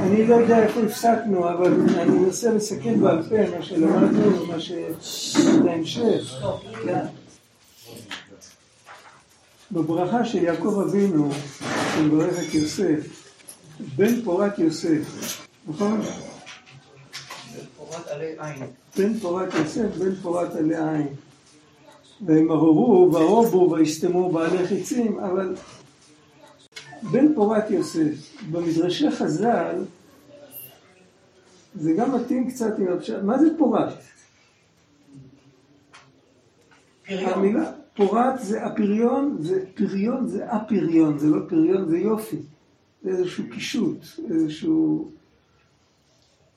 אני לא יודע איפה הפסקנו, אבל אני מנסה לסכם בעל פה מה שלמדנו ומה ש... בהמשך. בברכה של יעקב אבינו, שמברך את יוסף, בן פורת יוסף, נכון? בן פורת יוסף, בן פורת עלי עין. והם עררו ורובו ויסתמו בעלי חיצים, אבל בן פורת יוסף, במדרשי חז"ל, זה גם מתאים קצת עם הפשט, מה זה פורת? המילה פורת זה הפריון, זה פריון זה הפריון, זה לא פריון, זה יופי. זה איזשהו קישוט, איזשהו...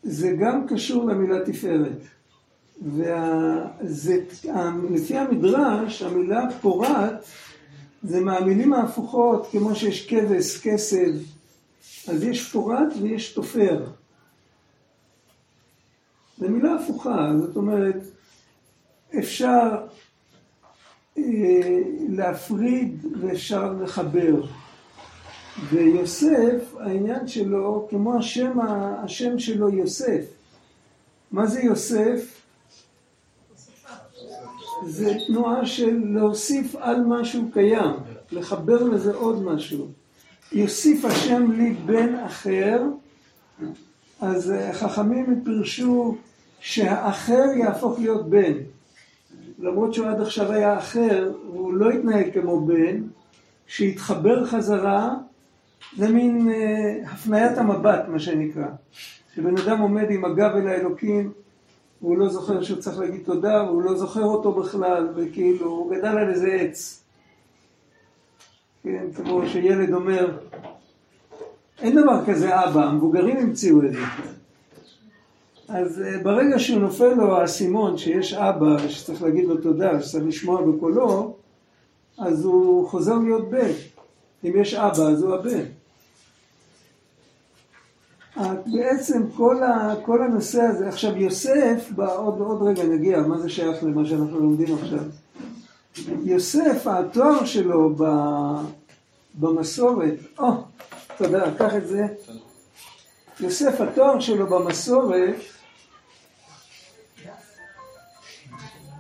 זה גם קשור למילה תפארת. ולפי המדרש, המילה פורת זה מהמילים ההפוכות, כמו שיש כבש, כסב, אז יש פורת ויש תופר. זו מילה הפוכה, זאת אומרת, אפשר אה, להפריד ואפשר לחבר. ויוסף, העניין שלו, כמו השם, השם שלו יוסף. מה זה יוסף? זה תנועה של להוסיף על משהו קיים, לחבר לזה עוד משהו. יוסיף השם לי בן אחר, אז חכמים פירשו שהאחר יהפוך להיות בן. למרות שהוא עד עכשיו היה אחר, הוא לא התנהג כמו בן, שהתחבר חזרה, זה מין אה, הפניית המבט, מה שנקרא. שבן אדם עומד עם הגב אל האלוקים, והוא לא זוכר שהוא צריך להגיד תודה, והוא לא זוכר אותו בכלל, וכאילו, הוא גדל על איזה עץ. כן, כמו שילד אומר, אין דבר כזה אבא, המבוגרים המציאו את זה. אז אה, ברגע שהוא נופל לו האסימון שיש אבא, שצריך להגיד לו תודה, שצריך לשמוע בקולו, אז הוא חוזר להיות בן. אם יש אבא, אז הוא הבן. בעצם כל, ה, כל הנושא הזה, עכשיו יוסף, בעוד, עוד רגע נגיע, מה זה שייך למה שאנחנו לומדים עכשיו. יוסף, התואר שלו ב, במסורת, או, oh, תודה, קח את זה. יוסף, התואר שלו במסורת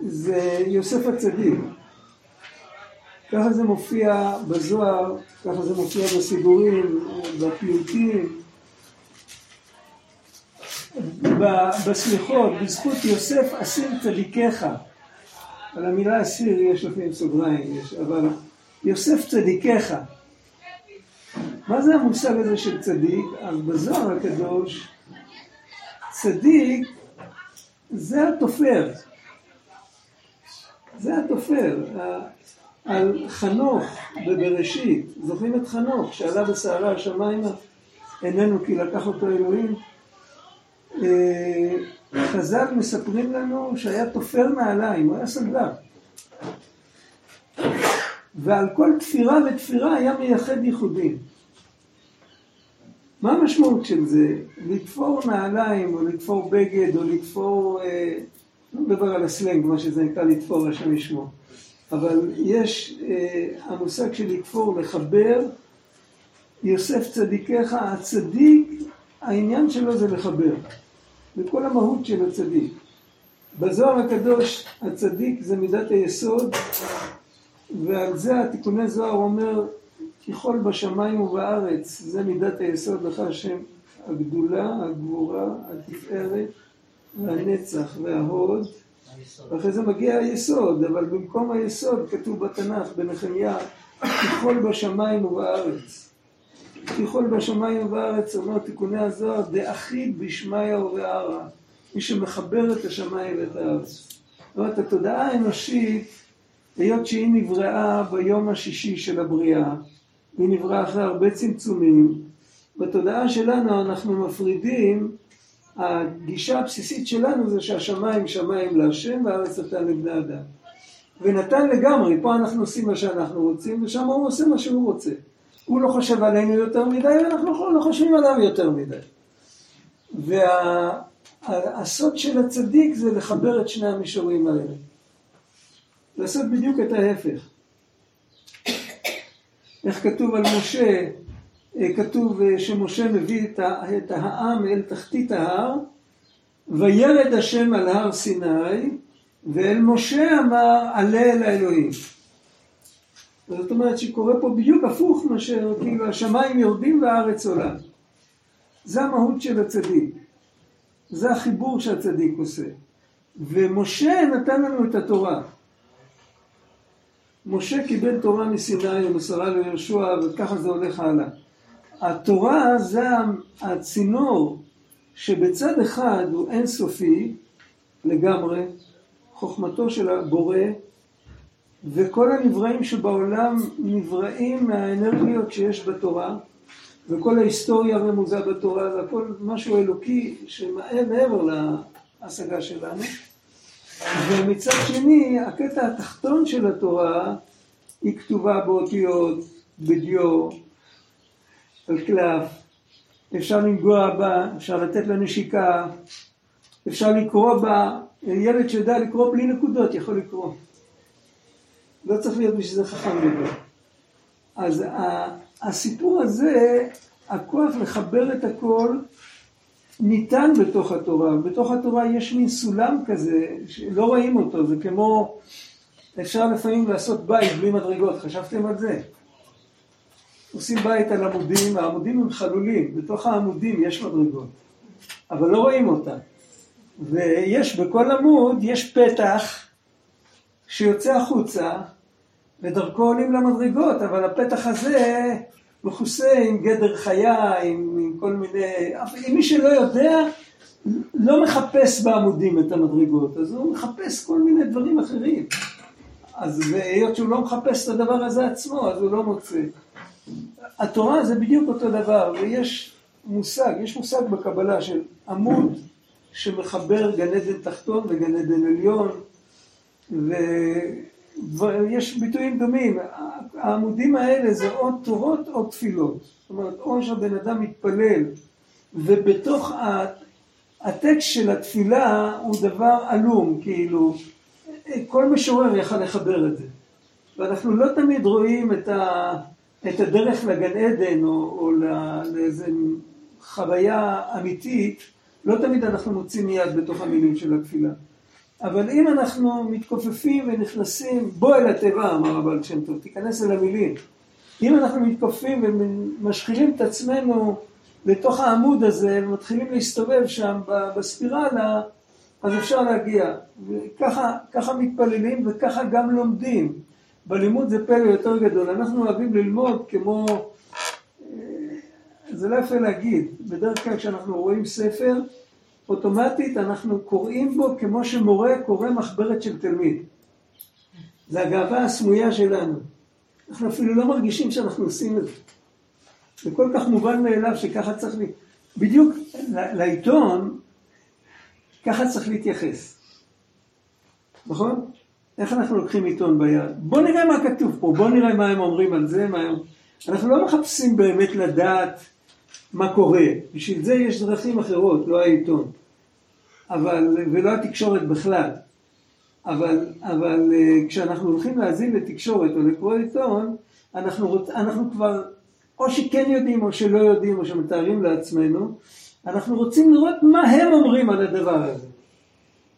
זה יוסף הצדיק. ככה זה מופיע בזוהר, ככה זה מופיע בסידורים, בפיוטים. בסליחות, בזכות יוסף אסיר צדיקיך. על המילה אסיר יש לפעמים סוגריים, יש, אבל יוסף צדיקיך. מה זה המושג הזה של צדיק? אז בזוהר הקדוש, צדיק זה התופר. זה התופר. על חנוך בבראשית, זוכרים את חנוך שעלה בסערה השמיימה, איננו כי לקח אותו אלוהים? אה, חז"ל מספרים לנו שהיה תופר נעליים, הוא היה סנדלר. ועל כל תפירה ותפירה היה מייחד ייחודים. מה המשמעות של זה? לתפור נעליים, או לתפור בגד, או לתפור... אה, לא מדבר על הסלנג, מה שזה נקרא לתפור, השם ישמו. אבל יש אה, המושג של לתפור, לחבר, יוסף צדיקיך, הצדיק, העניין שלו זה לחבר. וכל המהות של הצדיק. בזוהר הקדוש הצדיק זה מידת היסוד, ועל זה התיקוני זוהר אומר, ככל בשמיים ובארץ, זה מידת היסוד לך השם, הגדולה, הגבורה, התפארת, והנצח וההוד, ואחרי זה מגיע היסוד, אבל במקום היסוד כתוב בתנ"ך, בנחמיה, ככל בשמיים ובארץ. ככל בשמיים ובארץ, אומר תיקוני הזוהר, דאחיד בשמיא ובערה. מי שמחבר את השמיים ואת הארץ. זאת אומרת, התודעה האנושית, היות שהיא נבראה ביום השישי של הבריאה, והיא נבראה אחרי הרבה צמצומים, בתודעה שלנו אנחנו מפרידים, הגישה הבסיסית שלנו זה שהשמיים שמיים להשם והארץ נתן לבני אדם. ונתן לגמרי, פה אנחנו עושים מה שאנחנו רוצים, ושם הוא עושה מה שהוא רוצה. הוא לא חושב עלינו יותר מדי, ואנחנו לא חושבים עליו יותר מדי. והסוד של הצדיק זה לחבר את שני המישורים האלה. לעשות בדיוק את ההפך. איך כתוב על משה, אה, כתוב אה, שמשה מביא את העם אל תחתית ההר, וירד השם על הר סיני, ואל משה אמר עלה אל האלוהים. זאת אומרת שקורה פה בדיוק הפוך מאשר כאילו השמיים יורדים והארץ עולה. זה המהות של הצדיק. זה החיבור שהצדיק עושה. ומשה נתן לנו את התורה. משה קיבל תורה מסיני ומסרה ליהושע וככה זה הולך הלאה. התורה זה הצינור שבצד אחד הוא אינסופי לגמרי, חוכמתו של הבורא, וכל הנבראים שבעולם נבראים מהאנרגיות שיש בתורה, וכל ההיסטוריה הרמוזה בתורה זה הכל משהו אלוקי שמעבר להשגה שלנו. ומצד שני, הקטע התחתון של התורה היא כתובה באותיות, בדיו, על קלף, אפשר לנגוע בה, אפשר לתת לה נשיקה, אפשר לקרוא בה, ילד שיודע לקרוא בלי נקודות יכול לקרוא. לא צריך להיות בשביל זה חכם גדול. אז הסיפור הזה, הכוח לחבר את הכל, ניתן בתוך התורה. בתוך התורה יש מין סולם כזה, שלא רואים אותו, זה כמו, אפשר לפעמים לעשות בית בלי מדרגות, חשבתם על זה? עושים בית על עמודים, העמודים הם חלולים, בתוך העמודים יש מדרגות, אבל לא רואים אותם. ויש בכל עמוד, יש פתח שיוצא החוצה, ודרכו עולים למדרגות, אבל הפתח הזה מכוסה עם גדר חיה, עם, עם כל מיני... מי שלא יודע, לא מחפש בעמודים את המדרגות, אז הוא מחפש כל מיני דברים אחרים. אז היות שהוא לא מחפש את הדבר הזה עצמו, אז הוא לא מוצא. התורה זה בדיוק אותו דבר, ויש מושג, יש מושג בקבלה של עמוד שמחבר גן עדן תחתון וגן עדן עליון, ויש ביטויים דומים. העמודים האלה זה או תורות או תפילות. זאת אומרת, או שהבן אדם מתפלל, ובתוך הטקסט של התפילה הוא דבר עלום, כאילו, כל משורר יכל לחבר את זה. ואנחנו לא תמיד רואים את ה... את הדרך לגן עדן או, או לאיזה חוויה אמיתית, לא תמיד אנחנו מוצאים מיד בתוך המילים של התפילה. אבל אם אנחנו מתכופפים ונכנסים, בוא אל התיבה, אמר הבעל שם טוב, תיכנס אל המילים. אם אנחנו מתכופפים ומשחילים את עצמנו לתוך העמוד הזה ומתחילים להסתובב שם בספירלה, אז אפשר להגיע. וככה מתפללים וככה גם לומדים. בלימוד זה פלא יותר גדול. אנחנו אוהבים ללמוד כמו... אה, זה לא יפה להגיד. בדרך כלל כשאנחנו רואים ספר, אוטומטית אנחנו קוראים בו כמו שמורה קורא מחברת של תלמיד. זה הגאווה הסמויה שלנו. אנחנו אפילו לא מרגישים שאנחנו עושים את זה. זה כל כך מובן מאליו שככה צריך, ל... בדיוק לעיתון, ככה צריך להתייחס. נכון? איך אנחנו לוקחים עיתון ביד? בוא נראה מה כתוב פה, בוא נראה מה הם אומרים על זה, מה הם... אנחנו לא מחפשים באמת לדעת מה קורה, בשביל זה יש דרכים אחרות, לא העיתון. אבל, ולא התקשורת בכלל. אבל, אבל אה, כשאנחנו הולכים להאזין לתקשורת או לקרוא עיתון, אנחנו, רוצ, אנחנו כבר או שכן יודעים או שלא יודעים או שמתארים לעצמנו, אנחנו רוצים לראות מה הם אומרים על הדבר הזה.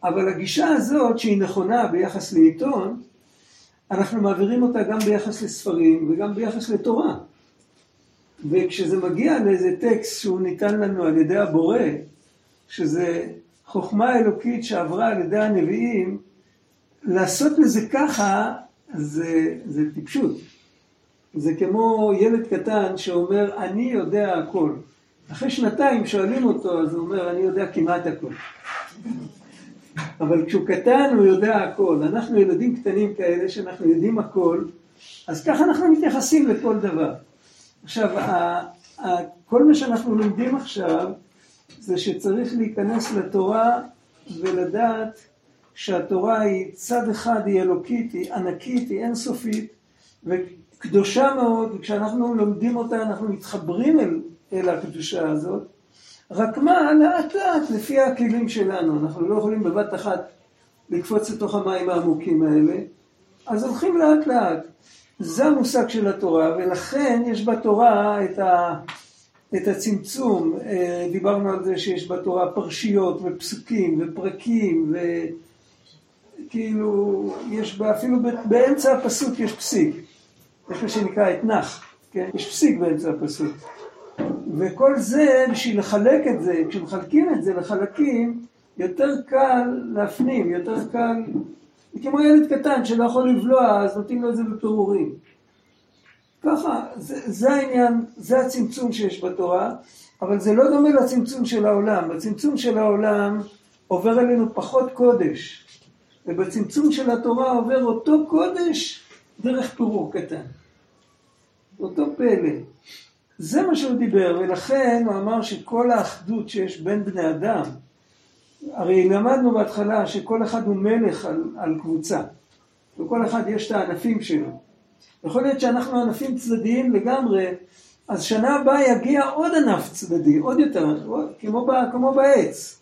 אבל הגישה הזאת, שהיא נכונה ביחס לעיתון, אנחנו מעבירים אותה גם ביחס לספרים וגם ביחס לתורה. וכשזה מגיע לאיזה טקסט שהוא ניתן לנו על ידי הבורא, שזה חוכמה אלוקית שעברה על ידי הנביאים, לעשות לזה ככה זה, זה טיפשות. זה כמו ילד קטן שאומר, אני יודע הכל. אחרי שנתיים שואלים אותו, אז הוא אומר, אני יודע כמעט הכל. אבל כשהוא קטן הוא יודע הכל. אנחנו ילדים קטנים כאלה שאנחנו יודעים הכל, אז ככה אנחנו מתייחסים לכל דבר. עכשיו, כל מה שאנחנו לומדים עכשיו, זה שצריך להיכנס לתורה ולדעת שהתורה היא צד אחד, היא אלוקית, היא ענקית, היא אינסופית, וקדושה מאוד, וכשאנחנו לומדים אותה אנחנו מתחברים אל, אל הקדושה הזאת, רק מה, לאט לאט, לפי הכלים שלנו, אנחנו לא יכולים בבת אחת לקפוץ לתוך המים העמוקים האלה, אז הולכים לאט לאט. זה המושג של התורה, ולכן יש בתורה את, ה, את הצמצום. אה, דיברנו על זה שיש בתורה פרשיות ופסוקים ופרקים, וכאילו, יש בה, אפילו באמצע הפסוק יש פסיק. יש מה שנקרא אתנח, כן? יש פסיק באמצע הפסוק. וכל זה, בשביל לחלק את זה, כשמחלקים את זה לחלקים, יותר קל להפנים, יותר קל כמו ילד קטן שלא יכול לבלוע, אז נותנים לו את זה בפירורים. ככה, זה, זה העניין, זה הצמצום שיש בתורה, אבל זה לא דומה לצמצום של העולם. בצמצום של העולם עובר אלינו פחות קודש, ובצמצום של התורה עובר אותו קודש דרך פירור קטן. אותו פלא. זה מה שהוא דיבר, ולכן הוא אמר שכל האחדות שיש בין בני אדם, הרי למדנו בהתחלה שכל אחד הוא מלך על, על קבוצה, וכל אחד יש את הענפים שלו. יכול להיות שאנחנו ענפים צדדיים לגמרי, אז שנה הבאה יגיע עוד ענף צדדי, עוד יותר, כמו, ב, כמו בעץ,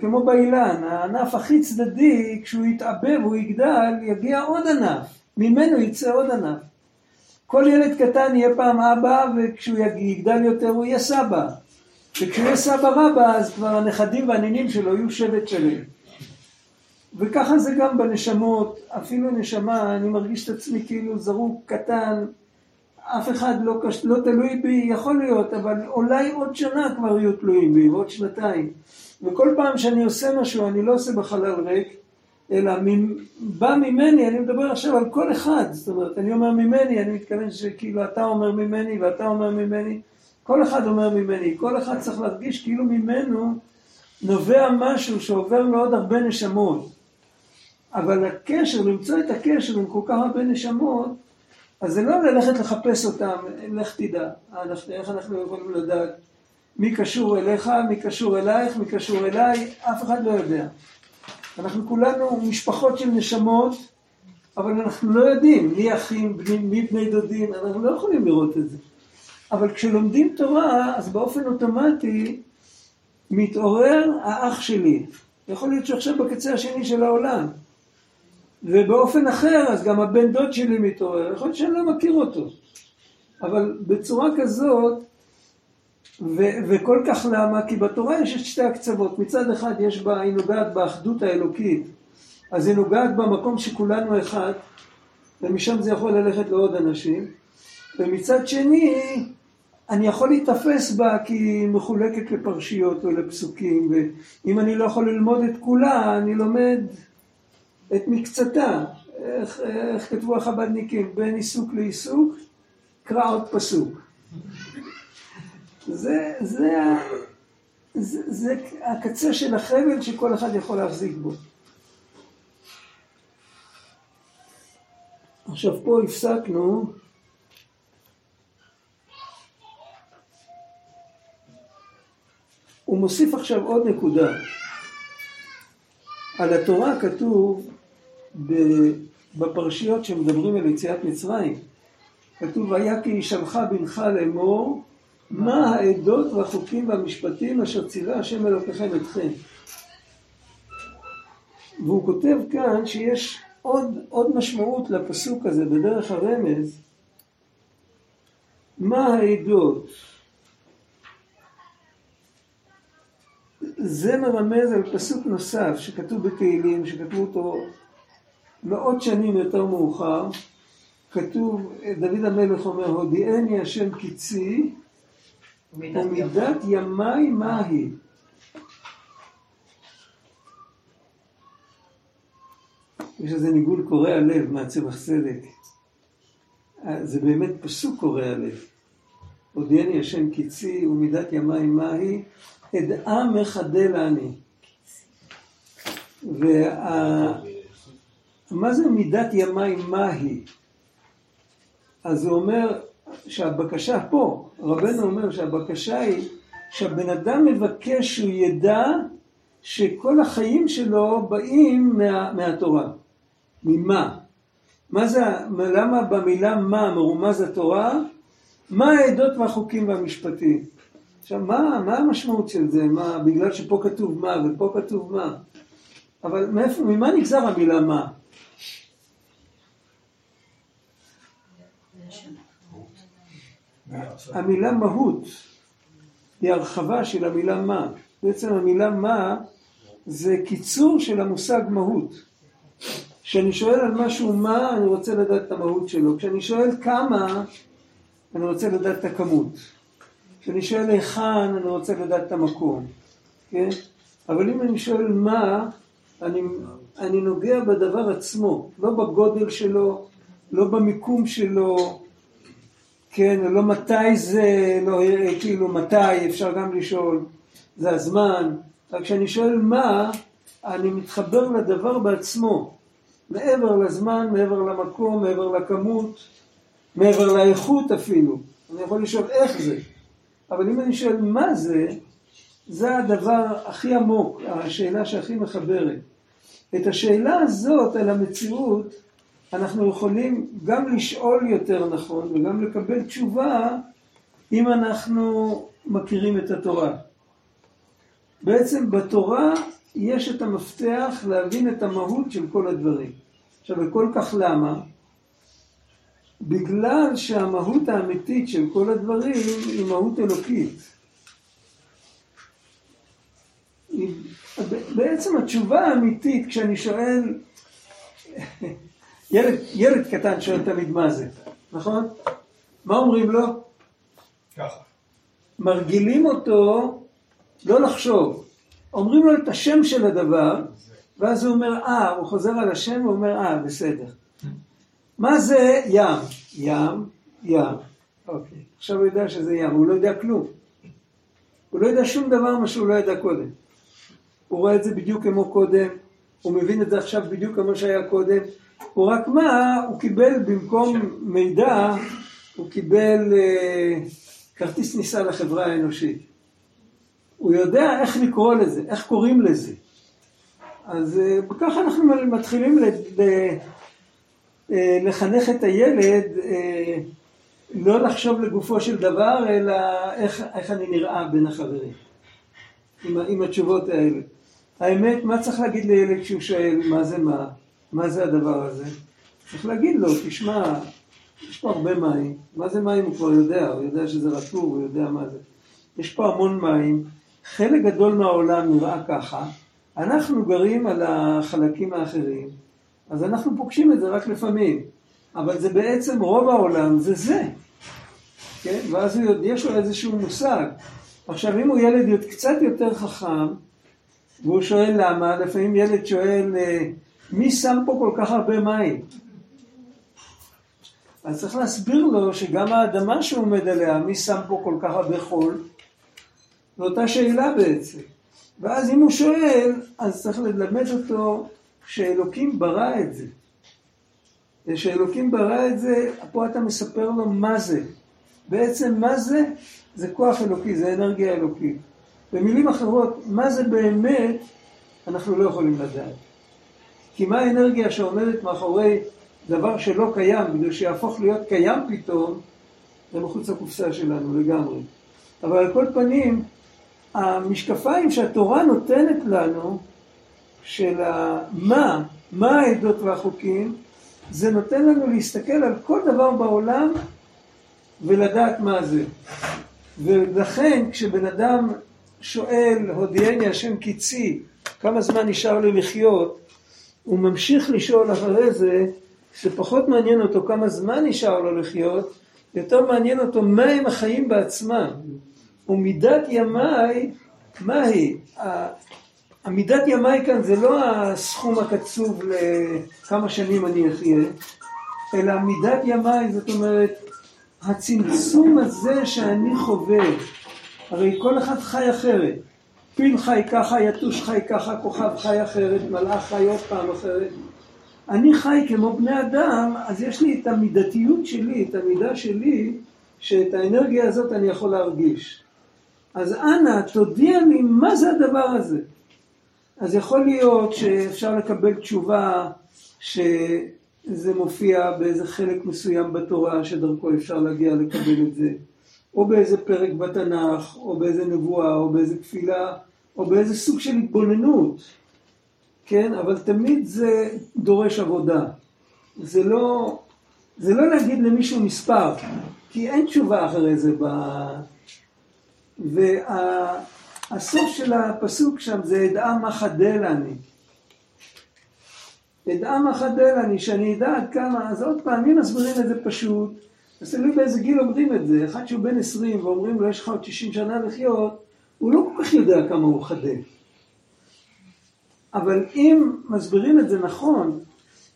כמו באילן, הענף הכי צדדי, כשהוא יתעבה והוא יגדל, יגיע עוד ענף, ממנו יצא עוד ענף. כל ילד קטן יהיה פעם אבא, וכשהוא יגדל יותר הוא יהיה סבא. וכשהוא סבא רבא, אז כבר הנכדים והנינים שלו יהיו שבט שלם. וככה זה גם בנשמות, אפילו נשמה, אני מרגיש את עצמי כאילו זרוק קטן, אף אחד לא, קש... לא תלוי בי, יכול להיות, אבל אולי עוד שנה כבר יהיו תלויים בי, ועוד שנתיים. וכל פעם שאני עושה משהו, אני לא עושה בחלל ריק, אלא בא ממני, אני מדבר עכשיו על כל אחד, זאת אומרת, אני אומר ממני, אני מתכוון שכאילו אתה אומר ממני ואתה אומר ממני, כל אחד אומר ממני, כל אחד צריך להרגיש כאילו ממנו נובע משהו שעובר לעוד הרבה נשמות. אבל הקשר, למצוא את הקשר עם כל כך הרבה נשמות, אז זה לא ללכת לחפש אותם, לך תדע. איך אנחנו יכולים לדעת מי קשור אליך, מי קשור אלייך, מי קשור אליי, אף אחד לא יודע. אנחנו כולנו משפחות של נשמות, אבל אנחנו לא יודעים מי אחים, מי בני דודים, אנחנו לא יכולים לראות את זה. אבל כשלומדים תורה, אז באופן אוטומטי מתעורר האח שלי. יכול להיות שעכשיו בקצה השני של העולם. ובאופן אחר, אז גם הבן דוד שלי מתעורר. יכול להיות שאני לא מכיר אותו. אבל בצורה כזאת, ו- וכל כך למה? כי בתורה יש את שתי הקצוות. מצד אחד יש בה, היא נוגעת באחדות האלוקית. אז היא נוגעת במקום שכולנו אחד, ומשם זה יכול ללכת לעוד אנשים. ומצד שני, אני יכול להיתפס בה כי היא מחולקת לפרשיות או לפסוקים, ואם אני לא יכול ללמוד את כולה, אני לומד את מקצתה. איך, איך כתבו החב"דניקים? בין עיסוק לעיסוק, קרא עוד פסוק. זה, זה, זה, זה הקצה של החבל שכל אחד יכול להחזיק בו. עכשיו פה הפסקנו הוא מוסיף עכשיו עוד נקודה. על התורה כתוב בפרשיות שמדברים על יציאת מצרים, כתוב היה כי ישמך בנך לאמור מה העדות והחוקים והמשפטים אשר ציווה השם אלוקיכם אתכם. והוא כותב כאן שיש עוד, עוד משמעות לפסוק הזה בדרך הרמז מה העדות זה מרמז על פסוק נוסף שכתוב בתהילים, שכתבו אותו מאות שנים יותר מאוחר, כתוב, דוד המלך אומר, הודיעני השם קיצי, ומידת ימי מהי. יש איזה ניגון קורע לב מהצמח צדק. זה באמת פסוק קורע לב. הודיעני השם קיצי ומידת ימי מהי, אדעה מחדל אני. ומה זה מידת ימי מהי? אז הוא אומר שהבקשה פה, רבנו אומר שהבקשה היא שהבן אדם מבקש שהוא ידע שכל החיים שלו באים מה, מהתורה. ממה? מה זה, למה במילה מה מרומז התורה? מה העדות והחוקים והמשפטים? עכשיו, מה, מה המשמעות של זה? מה, בגלל שפה כתוב מה ופה כתוב מה? אבל מאיפה, ממה נגזר המילה מה? המילה מהות היא הרחבה של המילה מה. בעצם המילה מה זה קיצור של המושג מהות. כשאני שואל על משהו מה, אני רוצה לדעת את המהות שלו. כשאני שואל כמה, אני רוצה לדעת את הכמות. כשאני שואל היכן, אני רוצה לדעת את המקום. כן? אבל אם אני שואל מה, אני, אני נוגע בדבר עצמו, לא בגודל שלו, לא במיקום שלו, כן, לא מתי זה, לא, כאילו מתי, אפשר גם לשאול, זה הזמן. רק כשאני שואל מה, אני מתחבר לדבר בעצמו, מעבר לזמן, מעבר למקום, מעבר לכמות, מעבר לאיכות אפילו. אני יכול לשאול איך זה, אבל אם אני שואל מה זה, זה הדבר הכי עמוק, השאלה שהכי מחברת. את השאלה הזאת על המציאות אנחנו יכולים גם לשאול יותר נכון וגם לקבל תשובה אם אנחנו מכירים את התורה. בעצם בתורה יש את המפתח להבין את המהות של כל הדברים. עכשיו, וכל כך למה? בגלל שהמהות האמיתית של כל הדברים היא מהות אלוקית. בעצם התשובה האמיתית כשאני שואל, ילד, ילד קטן שואל תמיד מה זה, נכון? מה אומרים לו? ככה. מרגילים אותו לא לחשוב. אומרים לו את השם של הדבר, ואז הוא אומר אה, הוא חוזר על השם ואומר אה, בסדר. מה זה ים? ים, ים. אוקיי, עכשיו הוא יודע שזה ים, הוא לא יודע כלום. הוא לא יודע שום דבר מה שהוא לא ידע קודם. הוא רואה את זה בדיוק כמו קודם, הוא מבין את זה עכשיו בדיוק כמו שהיה קודם, הוא רק מה, הוא קיבל במקום מידע, הוא קיבל אה, כרטיס ניסה לחברה האנושית. הוא יודע איך לקרוא לזה, איך קוראים לזה. אז אה, ככה אנחנו מתחילים לחנך את הילד אה, לא לחשוב לגופו של דבר, אלא איך, איך אני נראה בין החברים, עם, עם התשובות האלה. האמת, מה צריך להגיד לילד כשהוא שואל מה זה מה? מה זה הדבר הזה? צריך להגיד לו, תשמע, יש פה הרבה מים. מה זה מים הוא כבר יודע, הוא יודע שזה רטוב, הוא יודע מה זה. יש פה המון מים, חלק גדול מהעולם נראה ככה, אנחנו גרים על החלקים האחרים, אז אנחנו פוגשים את זה רק לפעמים, אבל זה בעצם רוב העולם, זה זה. כן? ואז יש לו איזשהו מושג. עכשיו, אם הוא ילד קצת יותר חכם, והוא שואל למה, לפעמים ילד שואל, אה, מי שם פה כל כך הרבה מים? אז צריך להסביר לו שגם האדמה שהוא עומד עליה, מי שם פה כל כך הרבה חול? זו אותה שאלה בעצם. ואז אם הוא שואל, אז צריך ללמד אותו שאלוקים ברא את זה. כשאלוקים ברא את זה, פה אתה מספר לו מה זה. בעצם מה זה? זה כוח אלוקי, זה אנרגיה אלוקית. במילים אחרות, מה זה באמת, אנחנו לא יכולים לדעת. כי מה האנרגיה שעומדת מאחורי דבר שלא קיים, בגלל שיהפוך להיות קיים פתאום, זה מחוץ לקופסה שלנו לגמרי. אבל על כל פנים, המשקפיים שהתורה נותנת לנו, של מה, מה העדות והחוקים, זה נותן לנו להסתכל על כל דבר בעולם ולדעת מה זה. ולכן כשבן אדם שואל, הודיעני השם קיצי, כמה זמן נשאר לי לחיות, הוא ממשיך לשאול אחרי זה, שפחות מעניין אותו כמה זמן נשאר לו לחיות, יותר מעניין אותו מה הם החיים בעצמם. ומידת ימיי, מה היא? המידת ימיי כאן זה לא הסכום הקצוב לכמה שנים אני אחיה, אלא מידת ימיי זאת אומרת הצמצום הזה שאני חווה, הרי כל אחד חי אחרת. פיל חי ככה, יתוש חי ככה, כוכב חי אחרת, מלאך חי עוד פעם אחרת. אני חי כמו בני אדם, אז יש לי את המידתיות שלי, את המידה שלי, שאת האנרגיה הזאת אני יכול להרגיש. אז אנא, תודיע לי מה זה הדבר הזה. אז יכול להיות שאפשר לקבל תשובה שזה מופיע באיזה חלק מסוים בתורה שדרכו אפשר להגיע לקבל את זה. או באיזה פרק בתנ"ך, או באיזה נבואה, או באיזה תפילה, או באיזה סוג של התבוננות, כן? אבל תמיד זה דורש עבודה. זה לא, זה לא להגיד למישהו מספר, כי אין תשובה אחרי זה ב... והסוף של הפסוק שם זה אדעה מה חדל אני. אדעה מה חדל אני, שאני אדע עד כמה, אז עוד פעם, מי מסבירים את זה פשוט? אז תלוי באיזה גיל אומרים את זה. אחד שהוא בן 20 ואומרים לו יש לך עוד 60 שנה לחיות, הוא לא כל כך יודע כמה הוא חדל. אבל אם מסבירים את זה נכון,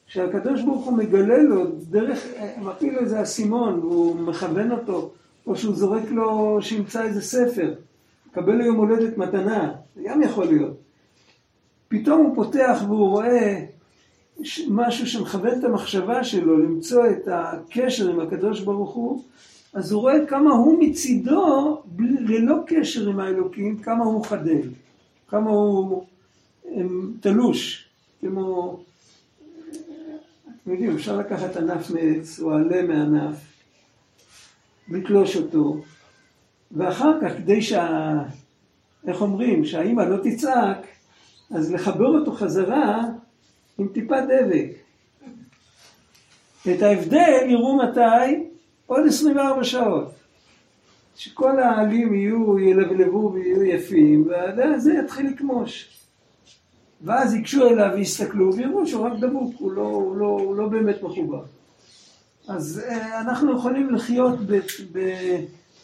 שהקדוש ברוך הוא מגלה לו דרך, מפיל לו איזה אסימון והוא מכוון אותו, או שהוא זורק לו שימצא איזה ספר, מקבל לו יום הולדת מתנה, זה גם יכול להיות. פתאום הוא פותח והוא רואה משהו שמכוון את המחשבה שלו למצוא את הקשר עם הקדוש ברוך הוא, אז הוא רואה כמה הוא מצידו, ללא קשר עם האלוקים, כמה הוא חדל, כמה הוא תלוש, כמו, אתם יודעים, אפשר לקחת ענף מעץ או עלה מענף, לתלוש אותו, ואחר כך, כדי שה... איך אומרים, שהאימא לא תצעק, אז לחבר אותו חזרה עם טיפת דבק. את ההבדל יראו מתי? עוד 24 שעות. שכל העלים יהיו, ילבלבו ויהיו יפים, וזה יתחיל לקמוש. ואז ייגשו אליו ויסתכלו ויראו שהוא רק דבוק, הוא לא, הוא לא, הוא לא באמת מחובר. אז אה, אנחנו יכולים לחיות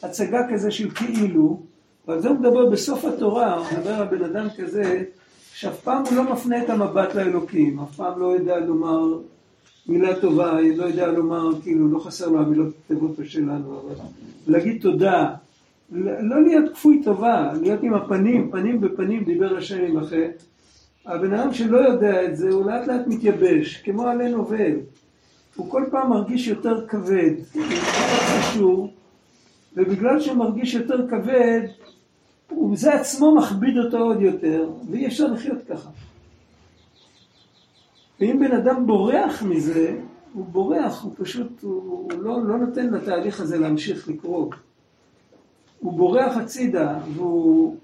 בהצגה כזה של כאילו, ועל זה הוא מדבר בסוף התורה, הוא מדבר על בן אדם כזה, שאף פעם הוא לא מפנה את המבט לאלוקים, אף פעם לא יודע לומר מילה טובה, לא יודע לומר, כאילו, לא חסר לו המילות הטובות שלנו, אבל להגיד תודה, לא להיות כפוי טובה, להיות עם הפנים, פנים בפנים, דיבר השם עם החטא. הבן אדם שלא יודע את זה, הוא לאט לאט מתייבש, כמו עלה נובל. הוא כל פעם מרגיש יותר כבד, הוא קשור, ובגלל שהוא מרגיש יותר כבד, וזה עצמו מכביד אותו עוד יותר, ואי אפשר לחיות ככה. ואם בן אדם בורח מזה, הוא בורח, הוא פשוט, הוא, הוא לא, לא נותן לתהליך הזה להמשיך לקרות. הוא בורח הצידה, והוא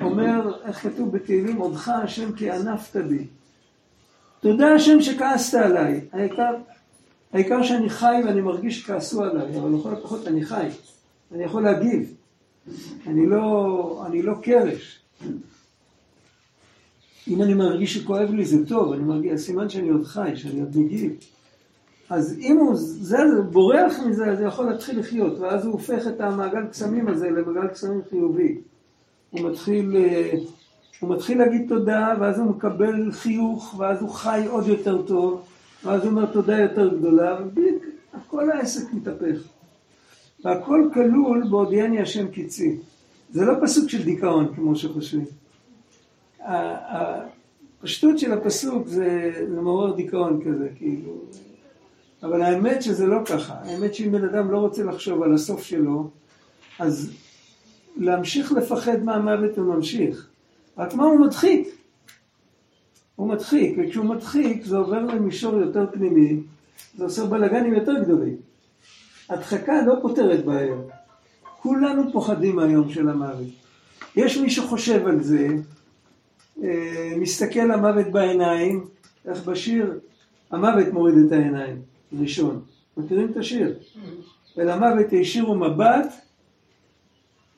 אומר, איך כתוב בתהילים, עודך השם כי ענפת בי. תודה השם שכעסת עליי. העיקר, העיקר שאני חי ואני מרגיש שכעסו עליי, אבל לכל הפחות אני חי. אני יכול להגיב. אני לא, אני לא קרש. אם אני מרגיש שכואב לי זה טוב, אני מרגיש, סימן שאני עוד חי, שאני עוד מגיב. אז אם הוא זה, בורח מזה, אז הוא יכול להתחיל לחיות, ואז הוא הופך את המעגל קסמים הזה למעגל קסמים חיובי. הוא מתחיל, אה, הוא מתחיל להגיד תודה, ואז הוא מקבל חיוך, ואז הוא חי עוד יותר טוב, ואז הוא אומר תודה יותר גדולה, וכל העסק מתהפך. והכל כלול בהודיעני השם קיצי. זה לא פסוק של דיכאון כמו שחושבים. הפשטות של הפסוק זה, זה מעורר דיכאון כזה, כאילו. אבל האמת שזה לא ככה. האמת שאם בן אדם לא רוצה לחשוב על הסוף שלו, אז להמשיך לפחד מהמוות הוא ממשיך. רק מה הוא מדחיק? הוא מדחיק, וכשהוא מדחיק זה עובר למישור יותר פנימי, זה עושה בלאגנים יותר גדולים. הדחקה לא פותרת בעיות. כולנו פוחדים מהיום של המוות. יש מי שחושב על זה, אה, מסתכל למוות בעיניים, איך בשיר, המוות מוריד את העיניים, ראשון. מכירים את השיר? אל המוות הישירו מבט,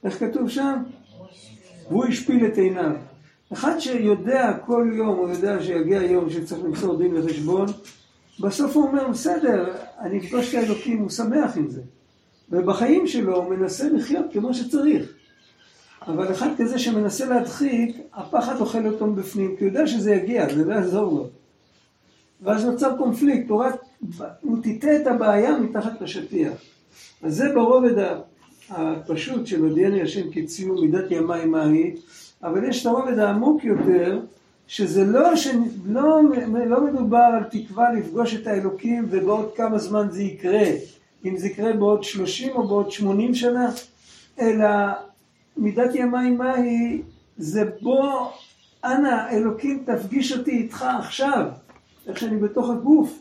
איך כתוב שם? והוא השפיל את עיניו. אחד שיודע כל יום, הוא יודע שיגיע יום שצריך למסור דין וחשבון, בסוף הוא אומר, בסדר, אני אפגוש את האלוקים, הוא שמח עם זה. ובחיים שלו הוא מנסה לחיות כמו שצריך. אבל אחד כזה שמנסה להדחיק, הפחד אוכל אותו מבפנים, כי הוא יודע שזה יגיע, זה לא יעזור לו. ואז נוצר קונפליקט, הוא רק, הוא טיטה את הבעיה מתחת לשטיח. אז זה ברובד הפשוט של הודיעני השם כציון מידת ימי מהי, אבל יש את הרובד העמוק יותר, שזה לא, ש... לא, לא מדובר על תקווה לפגוש את האלוקים ובעוד כמה זמן זה יקרה, אם זה יקרה בעוד 30 או בעוד 80 שנה, אלא מידת ימי מהי, זה בוא, אנא, אלוקים תפגיש אותי איתך עכשיו, איך שאני בתוך הגוף,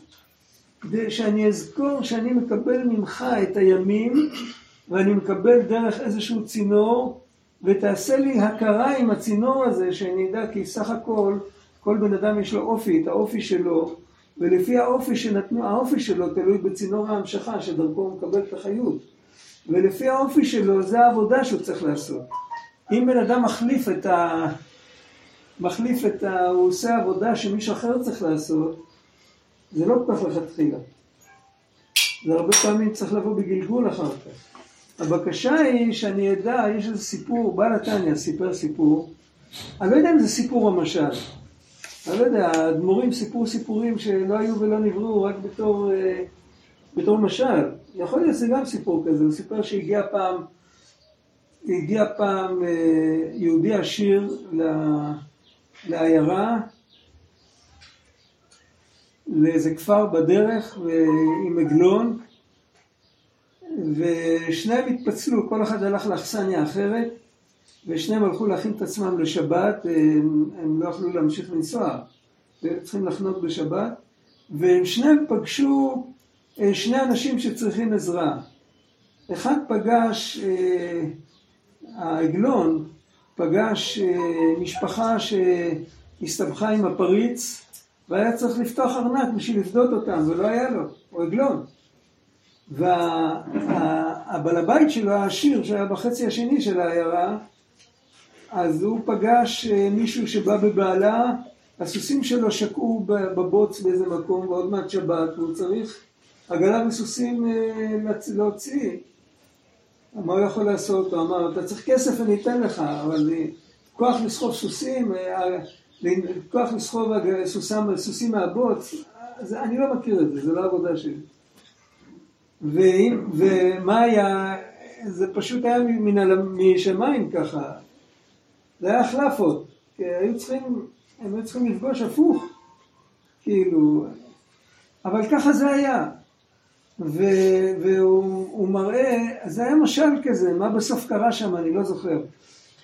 כדי שאני אזכור שאני מקבל ממך את הימים, ואני מקבל דרך איזשהו צינור, ותעשה לי הכרה עם הצינור הזה, שאני אדע כי סך הכל, כל בן אדם יש לו אופי, את האופי שלו, ולפי האופי שנתנו, האופי שלו תלוי בצינור ההמשכה שדרכו הוא מקבל את החיות. ולפי האופי שלו זה העבודה שהוא צריך לעשות. אם בן אדם מחליף את ה... מחליף את ה... הוא עושה עבודה שמישהו אחר צריך לעשות, זה לא כל כך לכתחילה. זה הרבה פעמים צריך לבוא בגלגול אחר כך. הבקשה היא שאני אדע, יש איזה סיפור, בעל התניא סיפר סיפור, אני לא יודע אם זה סיפור או משל. אני לא יודע, האדמו"רים סיפרו סיפורים שלא היו ולא נבראו רק בתור, אה, בתור משל. יכול להיות שזה גם סיפור כזה, הוא סיפר שהגיע פעם, הגיע פעם אה, יהודי עשיר לעיירה, לאיזה כפר בדרך עם עגלון, ושניהם התפצלו, כל אחד הלך לאכסניה אחרת, ושניהם הלכו להכין את עצמם לשבת, הם, הם לא יכלו להמשיך לנסוע, צריכים לחנות בשבת, והם שניהם פגשו אה, שני אנשים שצריכים עזרה. אחד פגש, אה, העגלון פגש אה, משפחה שהסתבכה עם הפריץ, והיה צריך לפתוח ארנק בשביל לפדות אותם, ולא היה לו, הוא עגלון. והבעל הבית שלו, העשיר, שהיה בחצי השני של העיירה, אז הוא פגש אה, מישהו שבא בבעלה, הסוסים שלו שקעו בבוץ באיזה מקום, ועוד מעט שבת, והוא צריך עגלה וסוסים אה, להוציא. מה הוא יכול לעשות? הוא אמר, אתה צריך כסף אני אתן לך, אבל אה, כוח לסחוב סוסים, כוח לסחוב סוסים, סוסים מהבוץ, אני לא מכיר את זה, זה לא עבודה שלי. ואם, ומה היה, זה פשוט היה משמיים ככה, זה היה החלפות, כי היו צריכים, הם היו צריכים לפגוש הפוך, כאילו, אבל ככה זה היה. ו, והוא מראה, זה היה משל כזה, מה בסוף קרה שם, אני לא זוכר.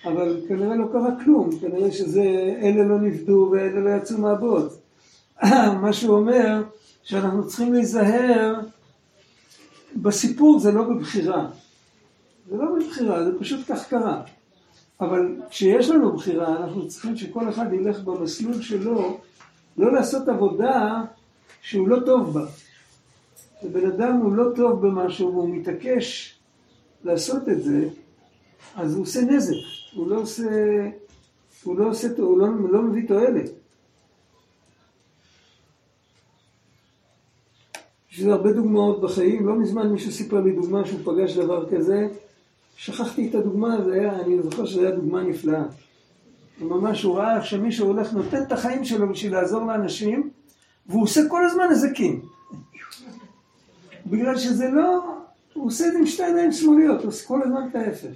אבל כנראה לא קרה כלום, כנראה שזה, אלה לא נפדו ואלה לא יצאו מהבוץ. מה שהוא אומר, שאנחנו צריכים להיזהר, בסיפור זה לא בבחירה. זה לא בבחירה, זה פשוט כך קרה. אבל כשיש לנו בחירה, אנחנו צריכים שכל אחד ילך במסלול שלו, לא לעשות עבודה שהוא לא טוב בה. כשבן אדם הוא לא טוב במשהו והוא מתעקש לעשות את זה, אז הוא עושה נזק, הוא לא עושה, הוא לא עושה, הוא לא, לא מביא תועלת. יש הרבה דוגמאות בחיים, לא מזמן מישהו סיפר לי דוגמה שהוא פגש דבר כזה, שכחתי את הדוגמה, זה היה, אני זוכר שזו הייתה דוגמה נפלאה. ממש הוא ראה איך שמישהו הולך, נותן את החיים שלו בשביל לעזור לאנשים, והוא עושה כל הזמן נזקים. בגלל שזה לא, הוא עושה את זה עם שתי עיניים שמאליות, הוא עושה כל הזמן את ההפך.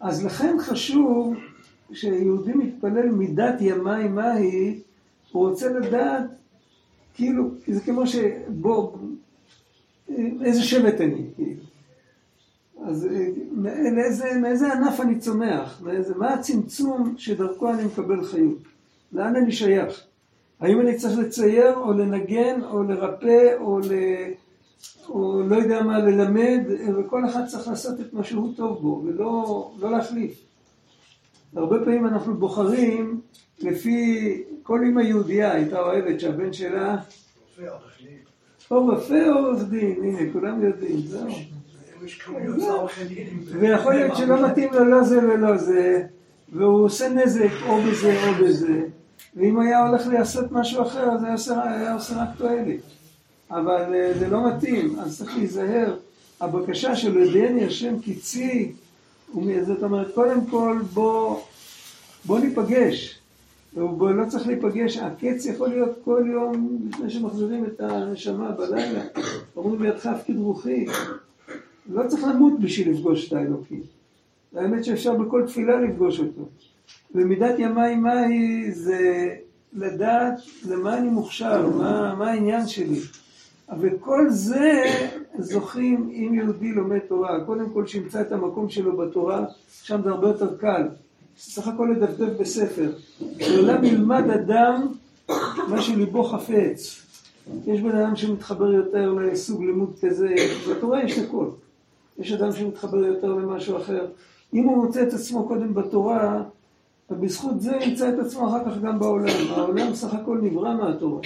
אז לכן חשוב שיהודי מתפלל מידת ימי מהי, הוא רוצה לדעת, כאילו, זה כמו שבוא, איזה שבט אני, כאילו. אז אה, מאיזה, מאיזה ענף אני צומח? מאיזה, מה הצמצום שדרכו אני מקבל חיות? לאן אני שייך? האם אני צריך לצייר או לנגן או לרפא או, ל, או לא יודע מה, ללמד, וכל אחד צריך לעשות את מה שהוא טוב בו ולא לא להחליף. הרבה פעמים אנחנו בוחרים לפי, כל אמא יהודייה הייתה אוהבת שהבן שלה או רופא או עורך דין, הנה כולם יודעים, זהו. ויכול להיות שלא מתאים לו לא זה ולא זה, והוא עושה נזק או בזה או בזה, ואם היה הולך לעשות משהו אחר, אז היה עושה, היה עושה רק תועלת. אבל אה, זה לא מתאים, אז צריך להיזהר. הבקשה של ידיעני השם קיצי, זאת אומרת, קודם כל בוא, בוא ניפגש. בוא, לא צריך להיפגש, הקץ יכול להיות כל יום לפני שמחזירים את הנשמה בלילה. אומרים לידך הפקיד רוחי, לא צריך למות בשביל לפגוש את האלוקים. האמת שאפשר בכל תפילה לפגוש אותו. ומידת ימי מהי זה לדעת למה אני מוכשר, מה, מה העניין שלי. וכל זה זוכים אם יהודי לומד תורה. קודם כל שימצא את המקום שלו בתורה, שם זה הרבה יותר קל. סך הכל לדפדף בספר. לעולם ילמד אדם מה שליבו חפץ. יש בן אדם שמתחבר יותר לסוג לימוד כזה, בתורה יש הכל. יש אדם שמתחבר יותר למשהו אחר. אם הוא מוצא את עצמו קודם בתורה, ובזכות זה ימצא את עצמו אחר כך גם בעולם. העולם סך הכל נברא מהתורה.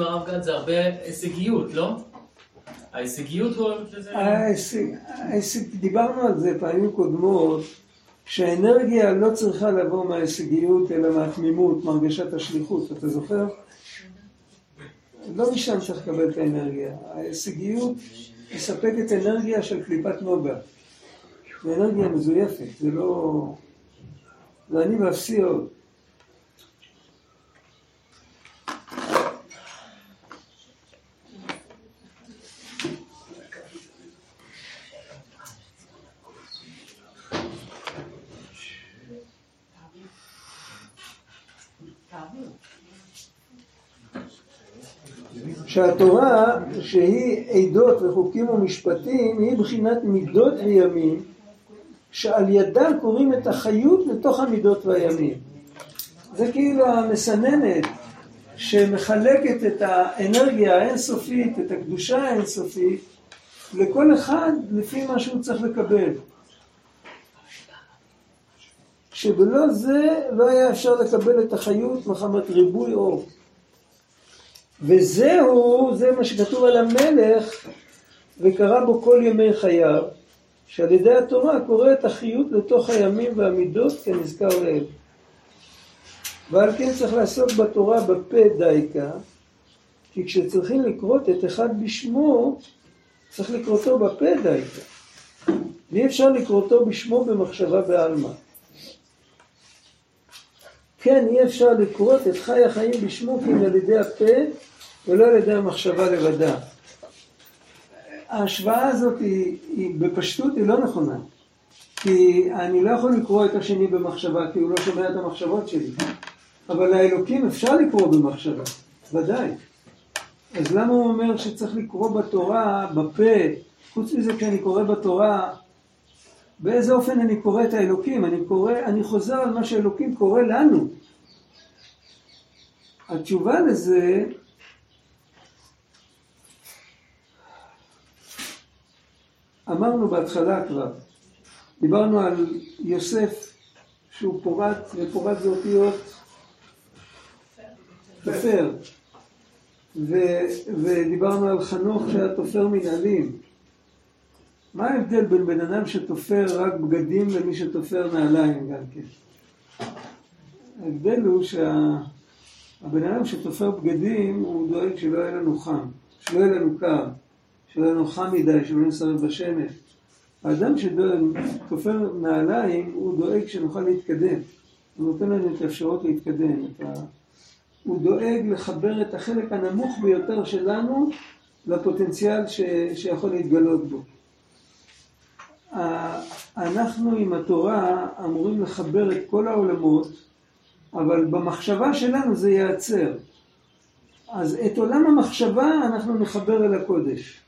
בעצם הרב גד זה הרבה הישגיות, לא? ההישגיות הוא... ההישג, דיברנו על זה פעמים קודמות, שהאנרגיה לא צריכה לבוא מההישגיות אלא מהתמימות, מהרגשת השליחות, אתה זוכר? לא משם צריך לקבל את האנרגיה. ההישגיות מספקת אנרגיה של קליפת נוגה. זו אנרגיה מזויפת, זה לא... זה אני ואפסי עוד. שהתורה שהיא עדות וחוקים ומשפטים היא בחינת מידות וימים שעל ידם קוראים את החיות לתוך המידות והימים. זה כאילו המסננת שמחלקת את האנרגיה האינסופית, את הקדושה האינסופית, לכל אחד לפי מה שהוא צריך לקבל. שבלא זה לא היה אפשר לקבל את החיות מחמת ריבוי אור. וזהו, זה מה שכתוב על המלך, וקרא בו כל ימי חייו, שעל ידי התורה קורא את החיות לתוך הימים והמידות כנזכר לעיל. ועל כן צריך לעסוק בתורה בפה דייקה, כי כשצריכים לקרות את אחד בשמו, צריך לקרותו בפה דייקה. ואי אפשר לקרותו בשמו במחשבה בעלמא. כן, אי אפשר לקרות את חי החיים בשמו כי על ידי הפה ולא על ידי המחשבה לבדה. ההשוואה הזאת היא, היא בפשטות היא לא נכונה. כי אני לא יכול לקרוא את השני במחשבה כי הוא לא שומע את המחשבות שלי. אבל האלוקים אפשר לקרוא במחשבה, ודאי. אז למה הוא אומר שצריך לקרוא בתורה, בפה, חוץ מזה כשאני קורא בתורה, באיזה אופן אני קורא את האלוקים? אני קורא, אני חוזר על מה שאלוקים קורא לנו. התשובה לזה אמרנו בהתחלה כבר, דיברנו על יוסף שהוא פורט, ופורט זה אותיות תופר, ודיברנו על חנוך שהיה תופר מנהלים. מה ההבדל בין בן אדם שתופר רק בגדים למי שתופר נעליים גם כן? ההבדל הוא שהבן אדם שתופר בגדים הוא דואג שלא יהיה לנו חם, שלא יהיה לנו קר. שלא יהיה לנו חם מדי, שלא נסרב בשמש. האדם שתופר נעליים, הוא דואג שנוכל להתקדם. הוא נותן לנו את האפשרות להתקדם. את. הוא דואג לחבר את החלק הנמוך ביותר שלנו לפוטנציאל ש... שיכול להתגלות בו. אנחנו עם התורה אמורים לחבר את כל העולמות, אבל במחשבה שלנו זה ייעצר. אז את עולם המחשבה אנחנו נחבר אל הקודש.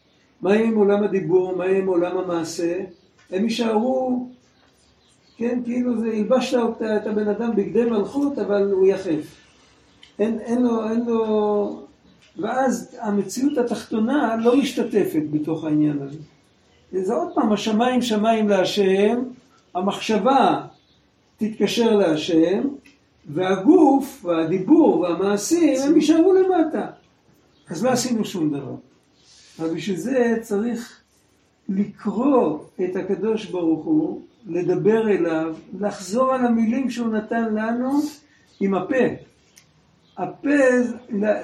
מה יהיה עם עולם הדיבור, מה יהיה עם עולם המעשה? הם יישארו, כן, כאילו זה, הלבשת את הבן אדם בגדי מלכות, אבל הוא יחף. אין, אין לו, אין לו... ואז המציאות התחתונה לא משתתפת בתוך העניין הזה. זה עוד פעם, השמיים שמיים להשם, המחשבה תתקשר להשם, והגוף והדיבור והמעשים הם יישארו למטה. אז לא עשינו שום דבר. אבל בשביל זה צריך לקרוא את הקדוש ברוך הוא, לדבר אליו, לחזור על המילים שהוא נתן לנו עם הפה. הפה,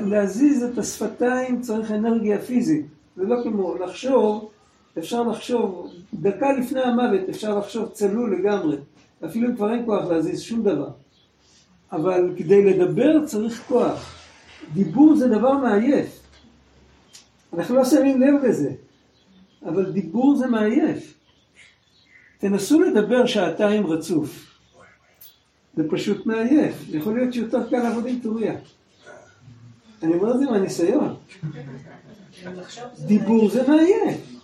להזיז את השפתיים צריך אנרגיה פיזית. זה לא כמו לחשוב, אפשר לחשוב, דקה לפני המוות אפשר לחשוב צלול לגמרי. אפילו כבר אין כוח להזיז שום דבר. אבל כדי לדבר צריך כוח. דיבור זה דבר מעייף. אנחנו לא שמים לב לזה, אבל דיבור זה מעייף. תנסו לדבר שעתיים רצוף. זה פשוט מעייף. יכול להיות שיותר קל לעבוד עם טוריה. אני אומר את זה מהניסיון. דיבור זה מעייף.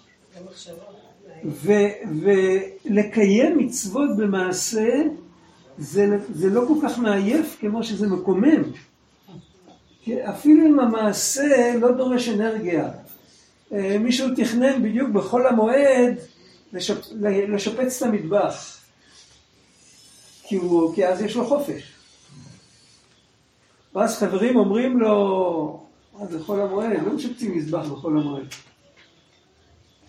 ולקיים מצוות במעשה זה, זה לא כל כך מעייף כמו שזה מקומם. אפילו אם המעשה לא דורש אנרגיה. אה, מישהו תכנן בדיוק בחול המועד לשפ... לשפץ את המטבח. כי, הוא... כי אז יש לו חופש. ואז חברים אומרים לו, מה זה חול המועד? לא משפצים מזבח בחול המועד.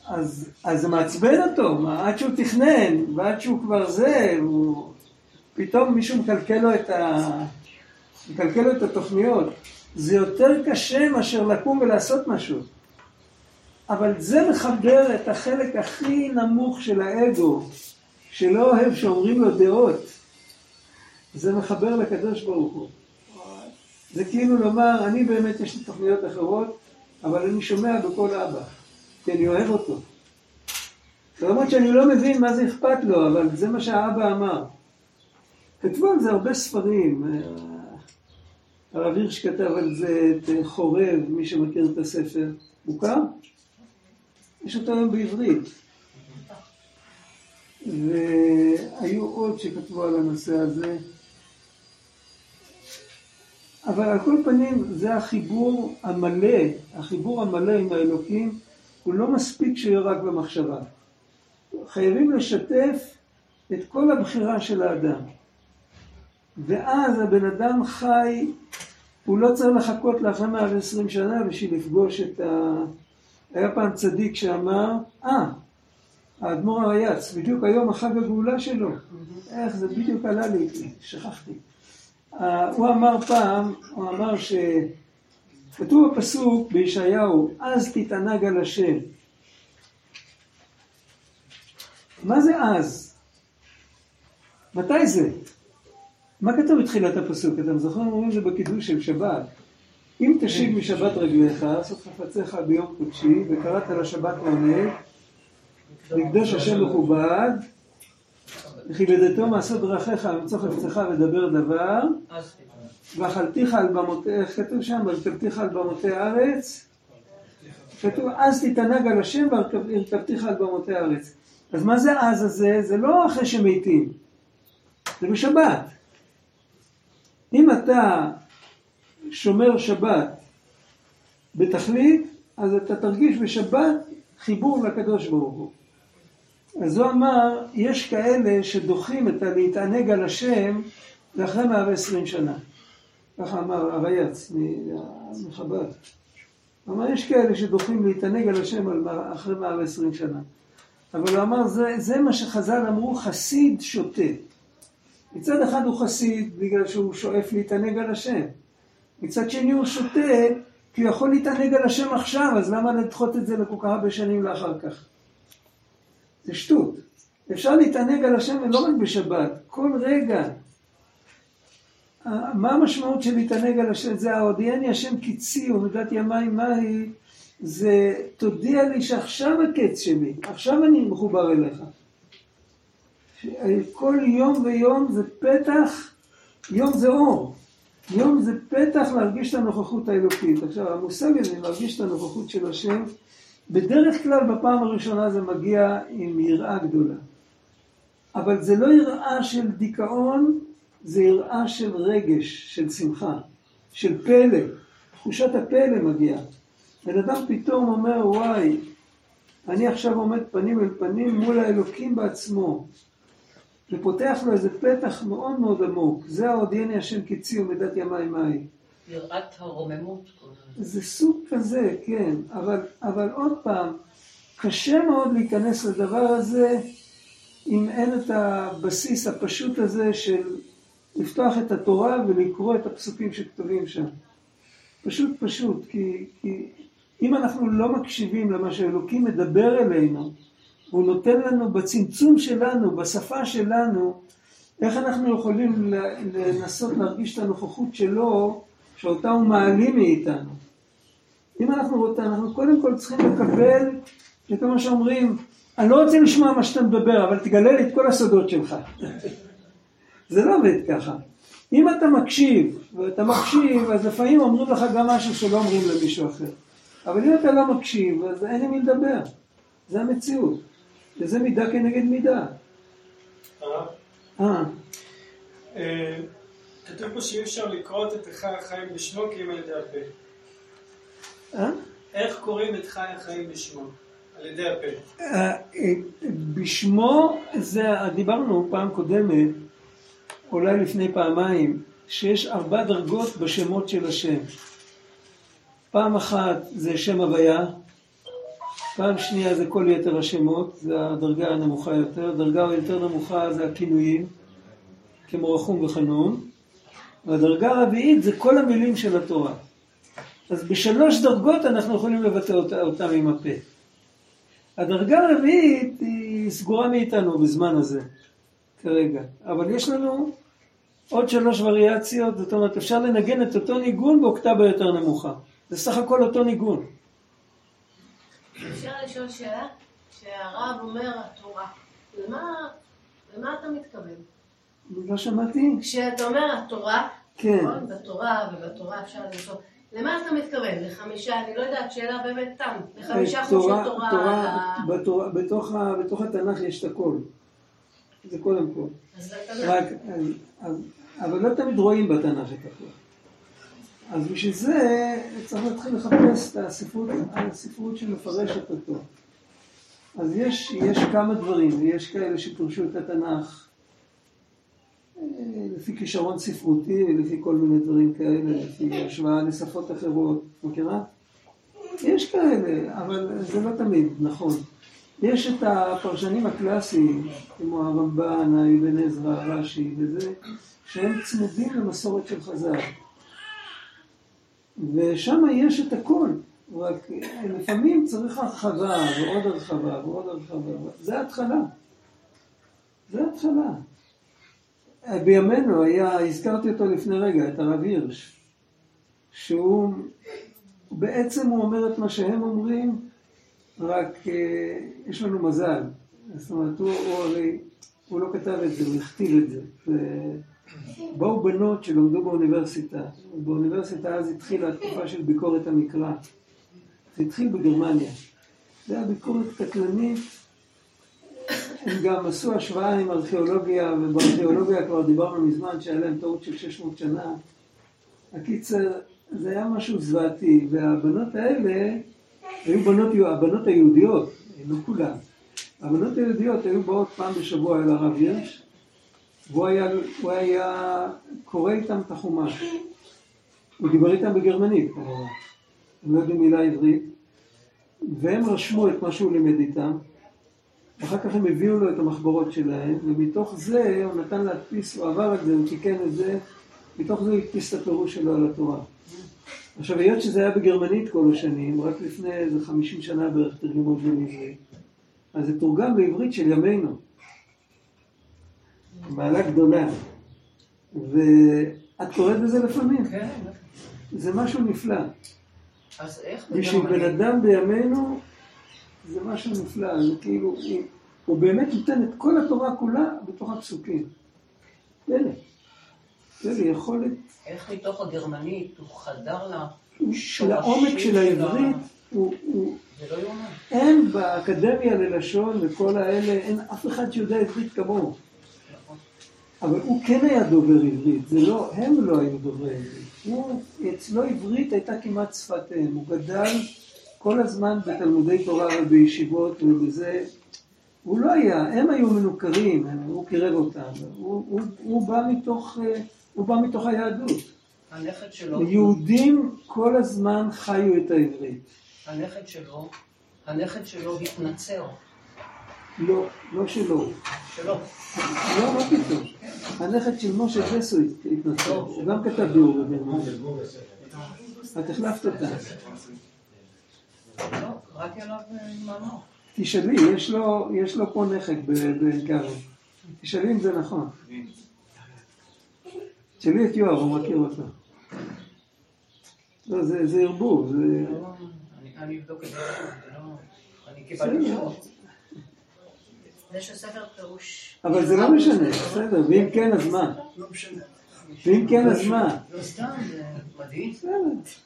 אז, אז זה מעצבן אותו, מה, עד שהוא תכנן, ועד שהוא כבר זה, הוא... פתאום מישהו מקלקל לו את, ה... מקלקל לו את התוכניות. זה יותר קשה מאשר לקום ולעשות משהו. אבל זה מחבר את החלק הכי נמוך של האגו, שלא אוהב שאומרים לו דעות. זה מחבר לקדוש ברוך הוא. זה כאילו לומר, אני באמת יש לי תוכניות אחרות, אבל אני שומע בקול אבא, כי אני אוהב אותו. למרות שאני לא מבין מה זה אכפת לו, אבל זה מה שהאבא אמר. כתבו על זה הרבה ספרים. הרב הירש כתב על זה את חורב, מי שמכיר את הספר. מוכר? יש אותו היום בעברית. והיו עוד שכתבו על הנושא הזה. אבל על כל פנים זה החיבור המלא, החיבור המלא עם האלוקים, הוא לא מספיק שיהיה רק במחשבה. חייבים לשתף את כל הבחירה של האדם. ואז הבן אדם חי, הוא לא צריך לחכות לאחרי 120 שנה בשביל לפגוש את ה... היה פעם צדיק שאמר, אה, האדמו"ר הרייץ, בדיוק היום החג הגאולה שלו. איך זה בדיוק עלה לי, שכחתי. הוא אמר פעם, הוא אמר ש... כתוב בפסוק בישעיהו, אז תתענג על השם. מה זה אז? מתי זה? מה כתוב בתחילת הפסוק? אתם זוכרים? אומרים זה בקידוש של שבת. אם תשיב משבת רגליך, עשות חפציך ביום קודשי, וקראת לשבת לעונג, לקדוש השם מכובד, וכיבדתו מעשות דרכיך, למצוא חפצך ודבר דבר, ואכלתיך על במותי, איך כתוב שם? והרכבתיך על במותי הארץ, כתוב אז תתענג על השם והרכבתיך על במותי הארץ. אז מה זה אז הזה? זה לא אחרי שמתים, זה בשבת. אם אתה שומר שבת בתכלית, אז אתה תרגיש בשבת חיבור לקדוש ברוך הוא. אז הוא אמר, יש כאלה שדוחים את הלהתענג על השם לאחרי 120 שנה. ככה אמר הרייץ מחב"ד. הוא אמר, יש כאלה שדוחים להתענג על השם אחרי 120 שנה. אבל הוא אמר, זה, זה מה שחז"ל אמרו, חסיד שותה. מצד אחד הוא חסיד בגלל שהוא שואף להתענג על השם. מצד שני הוא שותה כי הוא יכול להתענג על השם עכשיו, אז למה לדחות את זה לכל כך הרבה שנים לאחר כך? זה שטות. אפשר להתענג על השם לא רק בשבת, כל רגע. מה המשמעות של להתענג על השם? זה ההודיעני השם קיצי ומידת ימיים מהי, זה תודיע לי שעכשיו הקץ שלי, עכשיו אני מחובר אליך. כל יום ויום זה פתח, יום זה אור. יום זה פתח להרגיש את הנוכחות האלוקית. עכשיו, המושג הזה, להרגיש את הנוכחות של השם, בדרך כלל בפעם הראשונה זה מגיע עם יראה גדולה. אבל זה לא יראה של דיכאון, זה יראה של רגש, של שמחה, של פלא. תחושת הפלא מגיעה. בן אדם פתאום אומר, וואי, אני עכשיו עומד פנים אל פנים מול האלוקים בעצמו. ופותח לו איזה פתח מאוד מאוד עמוק. זה ההודיעני השם קיצי ומדת ימי מאי. יראת הרוממות. זה סוג כזה, כן. אבל, אבל עוד פעם, קשה מאוד להיכנס לדבר הזה אם אין את הבסיס הפשוט הזה של לפתוח את התורה ולקרוא את הפסוקים שכתובים שם. פשוט פשוט, כי, כי אם אנחנו לא מקשיבים למה שאלוקים מדבר אלינו, הוא נותן לנו בצמצום שלנו, בשפה שלנו, איך אנחנו יכולים לנסות להרגיש את הנוכחות שלו, שאותה הוא מעלים מאיתנו. אם אנחנו רוצים, אנחנו קודם כל צריכים לקבל, כמו שאומרים, אני לא רוצה לשמוע מה שאתה מדבר, אבל תגלה לי את כל הסודות שלך. זה לא עובד ככה. אם אתה מקשיב, ואתה מקשיב, אז לפעמים אומרים לך גם משהו שלא אומרים למישהו אחר. אבל אם אתה לא מקשיב, אז אין עם מי לדבר. זה המציאות. וזה מידה כנגד מידה. אה. אה. כתוב פה שאי אפשר לקרות את חי החיים בשמו כי אם על ידי הפה. אה? איך קוראים את חי החיים בשמו? על ידי הפה. אה, בשמו, זה, דיברנו פעם קודמת, אולי לפני פעמיים, שיש ארבע דרגות בשמות של השם. פעם אחת זה שם הוויה, פעם שנייה זה כל יתר השמות, זה הדרגה הנמוכה יותר, הדרגה היותר נמוכה זה הכינויים, כמו רחום וחנון, והדרגה הרביעית זה כל המילים של התורה. אז בשלוש דרגות אנחנו יכולים לבטא אותה, אותם עם הפה. הדרגה הרביעית היא סגורה מאיתנו בזמן הזה, כרגע. אבל יש לנו עוד שלוש וריאציות, זאת אומרת אפשר לנגן את אותו ניגון באוקטבה יותר נמוכה. זה סך הכל אותו ניגון. אפשר לשאול שאלה? כשהרב אומר התורה, למה, למה אתה מתכוון? לא שמעתי? כשאתה אומר התורה, כן. נכון? בתורה ובתורה אפשר למצוא, למה אתה מתכוון? לחמישה, אני לא יודעת, שאלה באמת תם, לחמישה חומשי תורה, תורה, בתורה, בתוך, בתוך התנ"ך יש את הכל. זה קודם כל. אז לתנ"ך. רק, אז, אז, אבל לא תמיד רואים בתנ"ך את הכל. אז בשביל זה צריך להתחיל לחפש את הספרות, הספרות שמפרשת אותו. אז יש, יש כמה דברים, ויש כאלה שפירשו את התנ"ך אה, לפי כישרון ספרותי, לפי כל מיני דברים כאלה, לפי השוואה לשפות אחרות, מכירה? יש כאלה, אבל זה לא תמיד נכון. יש את הפרשנים הקלאסיים, כמו הרמב"ן, האבן עזרא, רש"י וזה, שהם צמודים למסורת של חז"ל. ושם יש את הכל, רק לפעמים צריך הרחבה ועוד הרחבה ועוד הרחבה. זה ההתחלה. זה ההתחלה. בימינו היה, הזכרתי אותו לפני רגע, את הרב הירש, שהוא, בעצם הוא אומר את מה שהם אומרים, רק אה, יש לנו מזל. זאת אומרת, הוא, הוא הוא לא כתב את זה, הוא הכתיב את זה. ובאו בנות שלמדו באוניברסיטה, באוניברסיטה אז התחילה התקופה של ביקורת המקרא. זה התחיל בגרמניה. זה היה ביקורת קטלנית. הם גם עשו השוואה עם ארכיאולוגיה, ובארכיאולוגיה כבר דיברנו מזמן שהיה להם טעות של 600 שנה. הקיצר, זה היה משהו זוועתי, והבנות האלה היו בנות, הבנות היהודיות, לא כולן. הבנות היהודיות היו באות פעם בשבוע אל הרב הירש, והוא היה, הוא היה קורא איתם את החומש. הוא דיבר איתם בגרמנית. הם לא יודעים מילה עברית, והם רשמו את מה שהוא לימד איתם, ואחר כך הם הביאו לו את המחברות שלהם, ומתוך זה הוא נתן להדפיס, הוא עבר את זה, הוא תיקן את זה, מתוך זה הוא הדפיס את הפירוש שלו על התורה. עכשיו, היות שזה היה בגרמנית כל השנים, רק לפני איזה 50 שנה בערך תרגמו את זה לעברית, אז זה תורגם לעברית של ימינו. מעלה גדולה. ואת קוראת בזה לפעמים? כן. זה משהו נפלא. אז איך בשביל בן אדם בימינו, זה משהו נפלא. זה כאילו, הוא- באמת נותן את כל התורה כולה בתוך הפסוקים. פלא. פלא, יכולת איך מתוך הגרמנית הוא חדר לה... לעומק של העברית, הוא, זה לא יאומן. אין באקדמיה ללשון וכל האלה, אין אף אחד שיודע עברית כמוהו. אבל הוא כן היה דובר עברית, זה לא, הם לא היו דוברי עברית. הוא, אצלו עברית הייתה כמעט שפת אם, הוא גדל כל הזמן בתלמודי תורה ובישיבות ובזה. הוא לא היה, הם היו מנוכרים, הם- הוא קירב אותם, הוא, הוא, הוא, בא מתוך, אה, הוא בא מתוך היהדות. הנכד שלו... יהודים כל הזמן חיו את העברית. הנכד שלו... הנכד שלו התנצר. לא, לא שלו. שלו. לא, מה פתאום. הנכד של משה דסו התנצל, הוא גם כתב ביאור. את החלפת אותה. לא, אה. תשאלי, יש לו, יש לו פה נכד בעין כרם. תשאלי אם זה נכון. תשאלי את יואב, הוא מכיר אותו. לא, זה, זה ערבוב, זה... אני- אני אבדוק את זה. לא... אני קיבלתי בסדר. יש פירוש. אבל זה לא משנה, בסדר, ואם כן, אז מה? לא משנה. ואם כן, אז מה? לא סתם, זה מדהים. עצמך.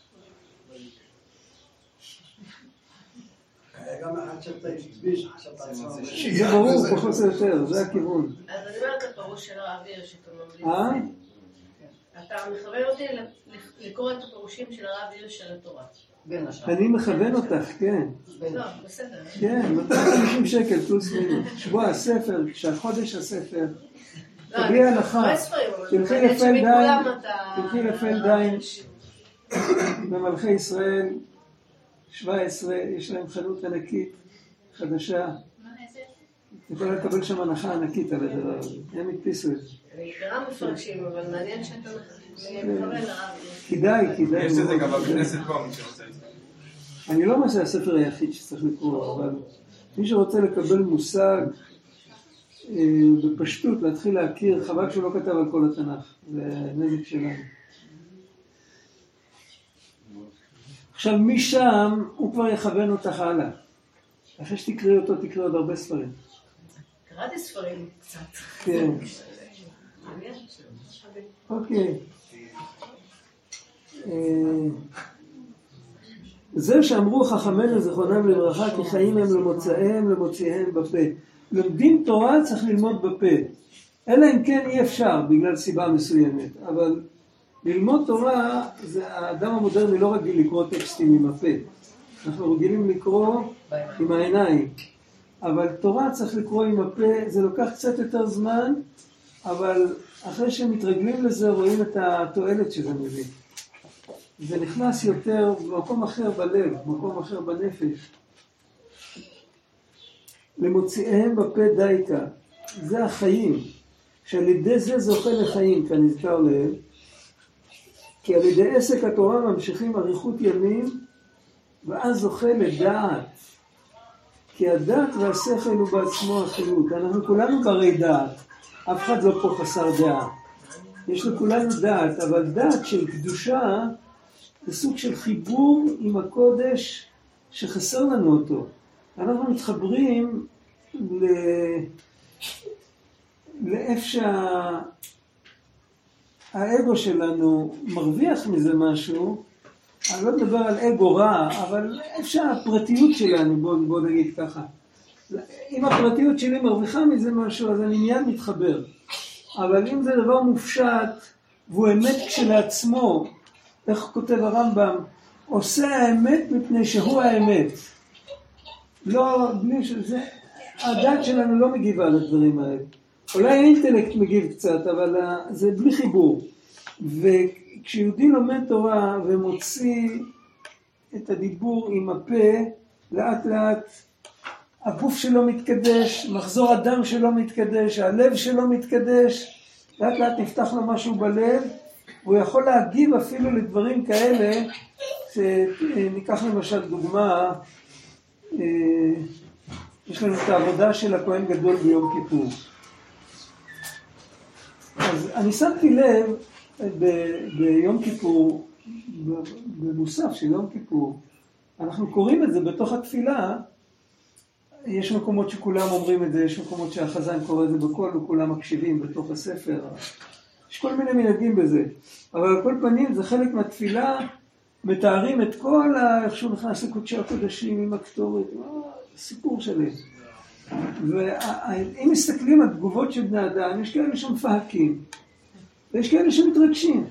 זה ברור, פחות או יותר, זה הכיוון. אז אני אומרת את הפירוש של הירש שאתה ממליץ. אה? אתה מכוון אותי לקרוא את הפירושים של הרב הירש של התורה. אני מכוון אותך, כן. לא. כן, 250 שקל פלוס מינוס. שבוע הספר, כשהחודש הספר. לא, תביאי הנחה. אבל תלכי אתה- תלכי לפלדהיים. במלכי ישראל 17, יש להם חנות ענקית חדשה. את יכולה לקבל שם הנחה ענקית על הדבר הזה. הם הדפיסו את זה. בעיקרם מפרשים, אבל מעניין שאתה מכוון לרב. כדאי, כדאי. יש את זה גם מאוד. בבית כנסת פה, מי שרוצה את זה. אני לא אומר שזה הספר היחיד שצריך לקרוא, אבל מי שרוצה לקבל מושג אה, בפשטות, להתחיל להכיר, חבל שהוא לא כתב על כל התנ"ך, זה נזק שלנו. עכשיו משם הוא כבר יכוון אותך הלאה. אחרי שתקראי אותו תקראי עוד הרבה ספרים. קראתי ספרים קצת. כן. אוקיי. זה שאמרו חכמינו זיכרונם לברכה כי חיים הם למוצאיהם למוציאיהם בפה. לומדים תורה צריך ללמוד בפה. אלא אם כן אי אפשר בגלל סיבה מסוימת. אבל ללמוד תורה, זה האדם המודרני לא רגיל לקרוא טקסטים עם הפה. אנחנו רגילים לקרוא עם העיניים. אבל תורה צריך לקרוא עם הפה, זה לוקח קצת יותר זמן, אבל אחרי שמתרגלים לזה רואים את התועלת שזה מביא. זה נכנס יותר במקום אחר בלב, במקום אחר בנפש. למוציאיהם בפה דייקה, זה החיים, שעל ידי זה זוכה לחיים, כנזכר לעיל, כי על ידי עסק התורה ממשיכים אריכות ימים, ואז זוכה לדעת. כי הדעת והשכל הוא בעצמו החיות. אנחנו כולנו ברי דעת, אף אחד לא פה חסר דעה. יש לכולנו דעת, אבל דעת של קדושה זה סוג של חיבור עם הקודש שחסר לנו אותו. אנחנו מתחברים ל... לאיפה שהאגו שלנו מרוויח מזה משהו, אני לא מדבר על אגו רע, אבל איפה שהפרטיות שלנו, בוא, בוא נגיד ככה. אם הפרטיות שלי מרוויחה מזה משהו, אז אני מיד מתחבר. אבל אם זה דבר מופשט, והוא אמת כשלעצמו, איך כותב הרמב"ם, עושה האמת מפני שהוא האמת. לא, בלי שזה, הדת שלנו לא מגיבה לדברים האלה. אולי האינטלקט מגיב קצת, אבל ה- זה בלי חיבור. וכשיהודי לומד תורה ומוציא את הדיבור עם הפה, לאט לאט הגוף שלו מתקדש, מחזור הדם שלו מתקדש, הלב שלו מתקדש, לאט לאט נפתח לו משהו בלב, הוא יכול להגיב אפילו לדברים כאלה, שניקח למשל דוגמה, אה, יש לנו את העבודה של הכהן גדול ביום כיפור. אז אני שמתי לב ב- ביום כיפור, במוסף של יום כיפור, אנחנו קוראים את זה בתוך התפילה, יש מקומות שכולם אומרים את זה, יש מקומות שהחזן קורא את זה בקול וכולם מקשיבים בתוך הספר. יש כל מיני מנהגים בזה. אבל על כל פנים זה חלק מהתפילה, מתארים את כל ה... איך שהוא נכנס לקודשי הקודשים עם הקטורת, סיפור שלם. ואם מסתכלים על תגובות של בני אדם, יש כאלה שמפהקים, ויש כאלה שמתרגשים.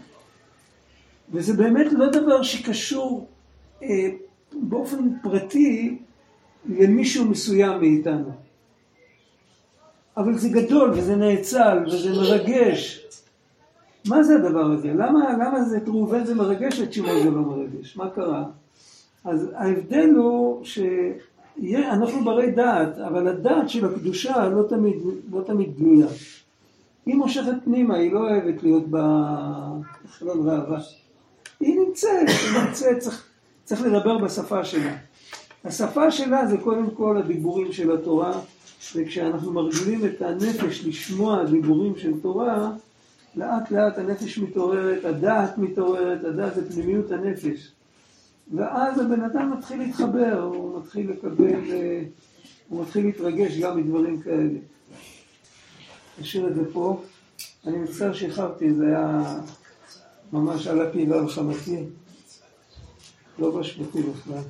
וזה באמת לא דבר שקשור אה, באופן פרטי למישהו מסוים מאיתנו. אבל זה גדול וזה נאצל וזה מרגש. מה זה הדבר הזה? למה, למה זה את ראובן זה מרגש ואת שמעון זה לא מרגש? מה קרה? אז ההבדל הוא שאנחנו ברי דעת, אבל הדעת של הקדושה לא תמיד, לא תמיד גלויה. היא מושכת פנימה, היא לא אוהבת להיות בחלון ראווה. היא נמצאת, היא נמצאת, צריך, צריך לדבר בשפה שלה. השפה שלה זה קודם כל הדיבורים של התורה, וכשאנחנו מרגילים את הנפש לשמוע דיבורים של תורה, לאט לאט הנפש מתעוררת, הדעת מתעוררת, הדעת זה פנימיות הנפש. ואז הבן אדם מתחיל להתחבר, הוא מתחיל לקבל, הוא מתחיל להתרגש גם מדברים כאלה. נשאיר את זה פה. אני מצטער שאיחרתי, זה היה ממש על הפי ועל חמתי. לא באשמתי בכלל.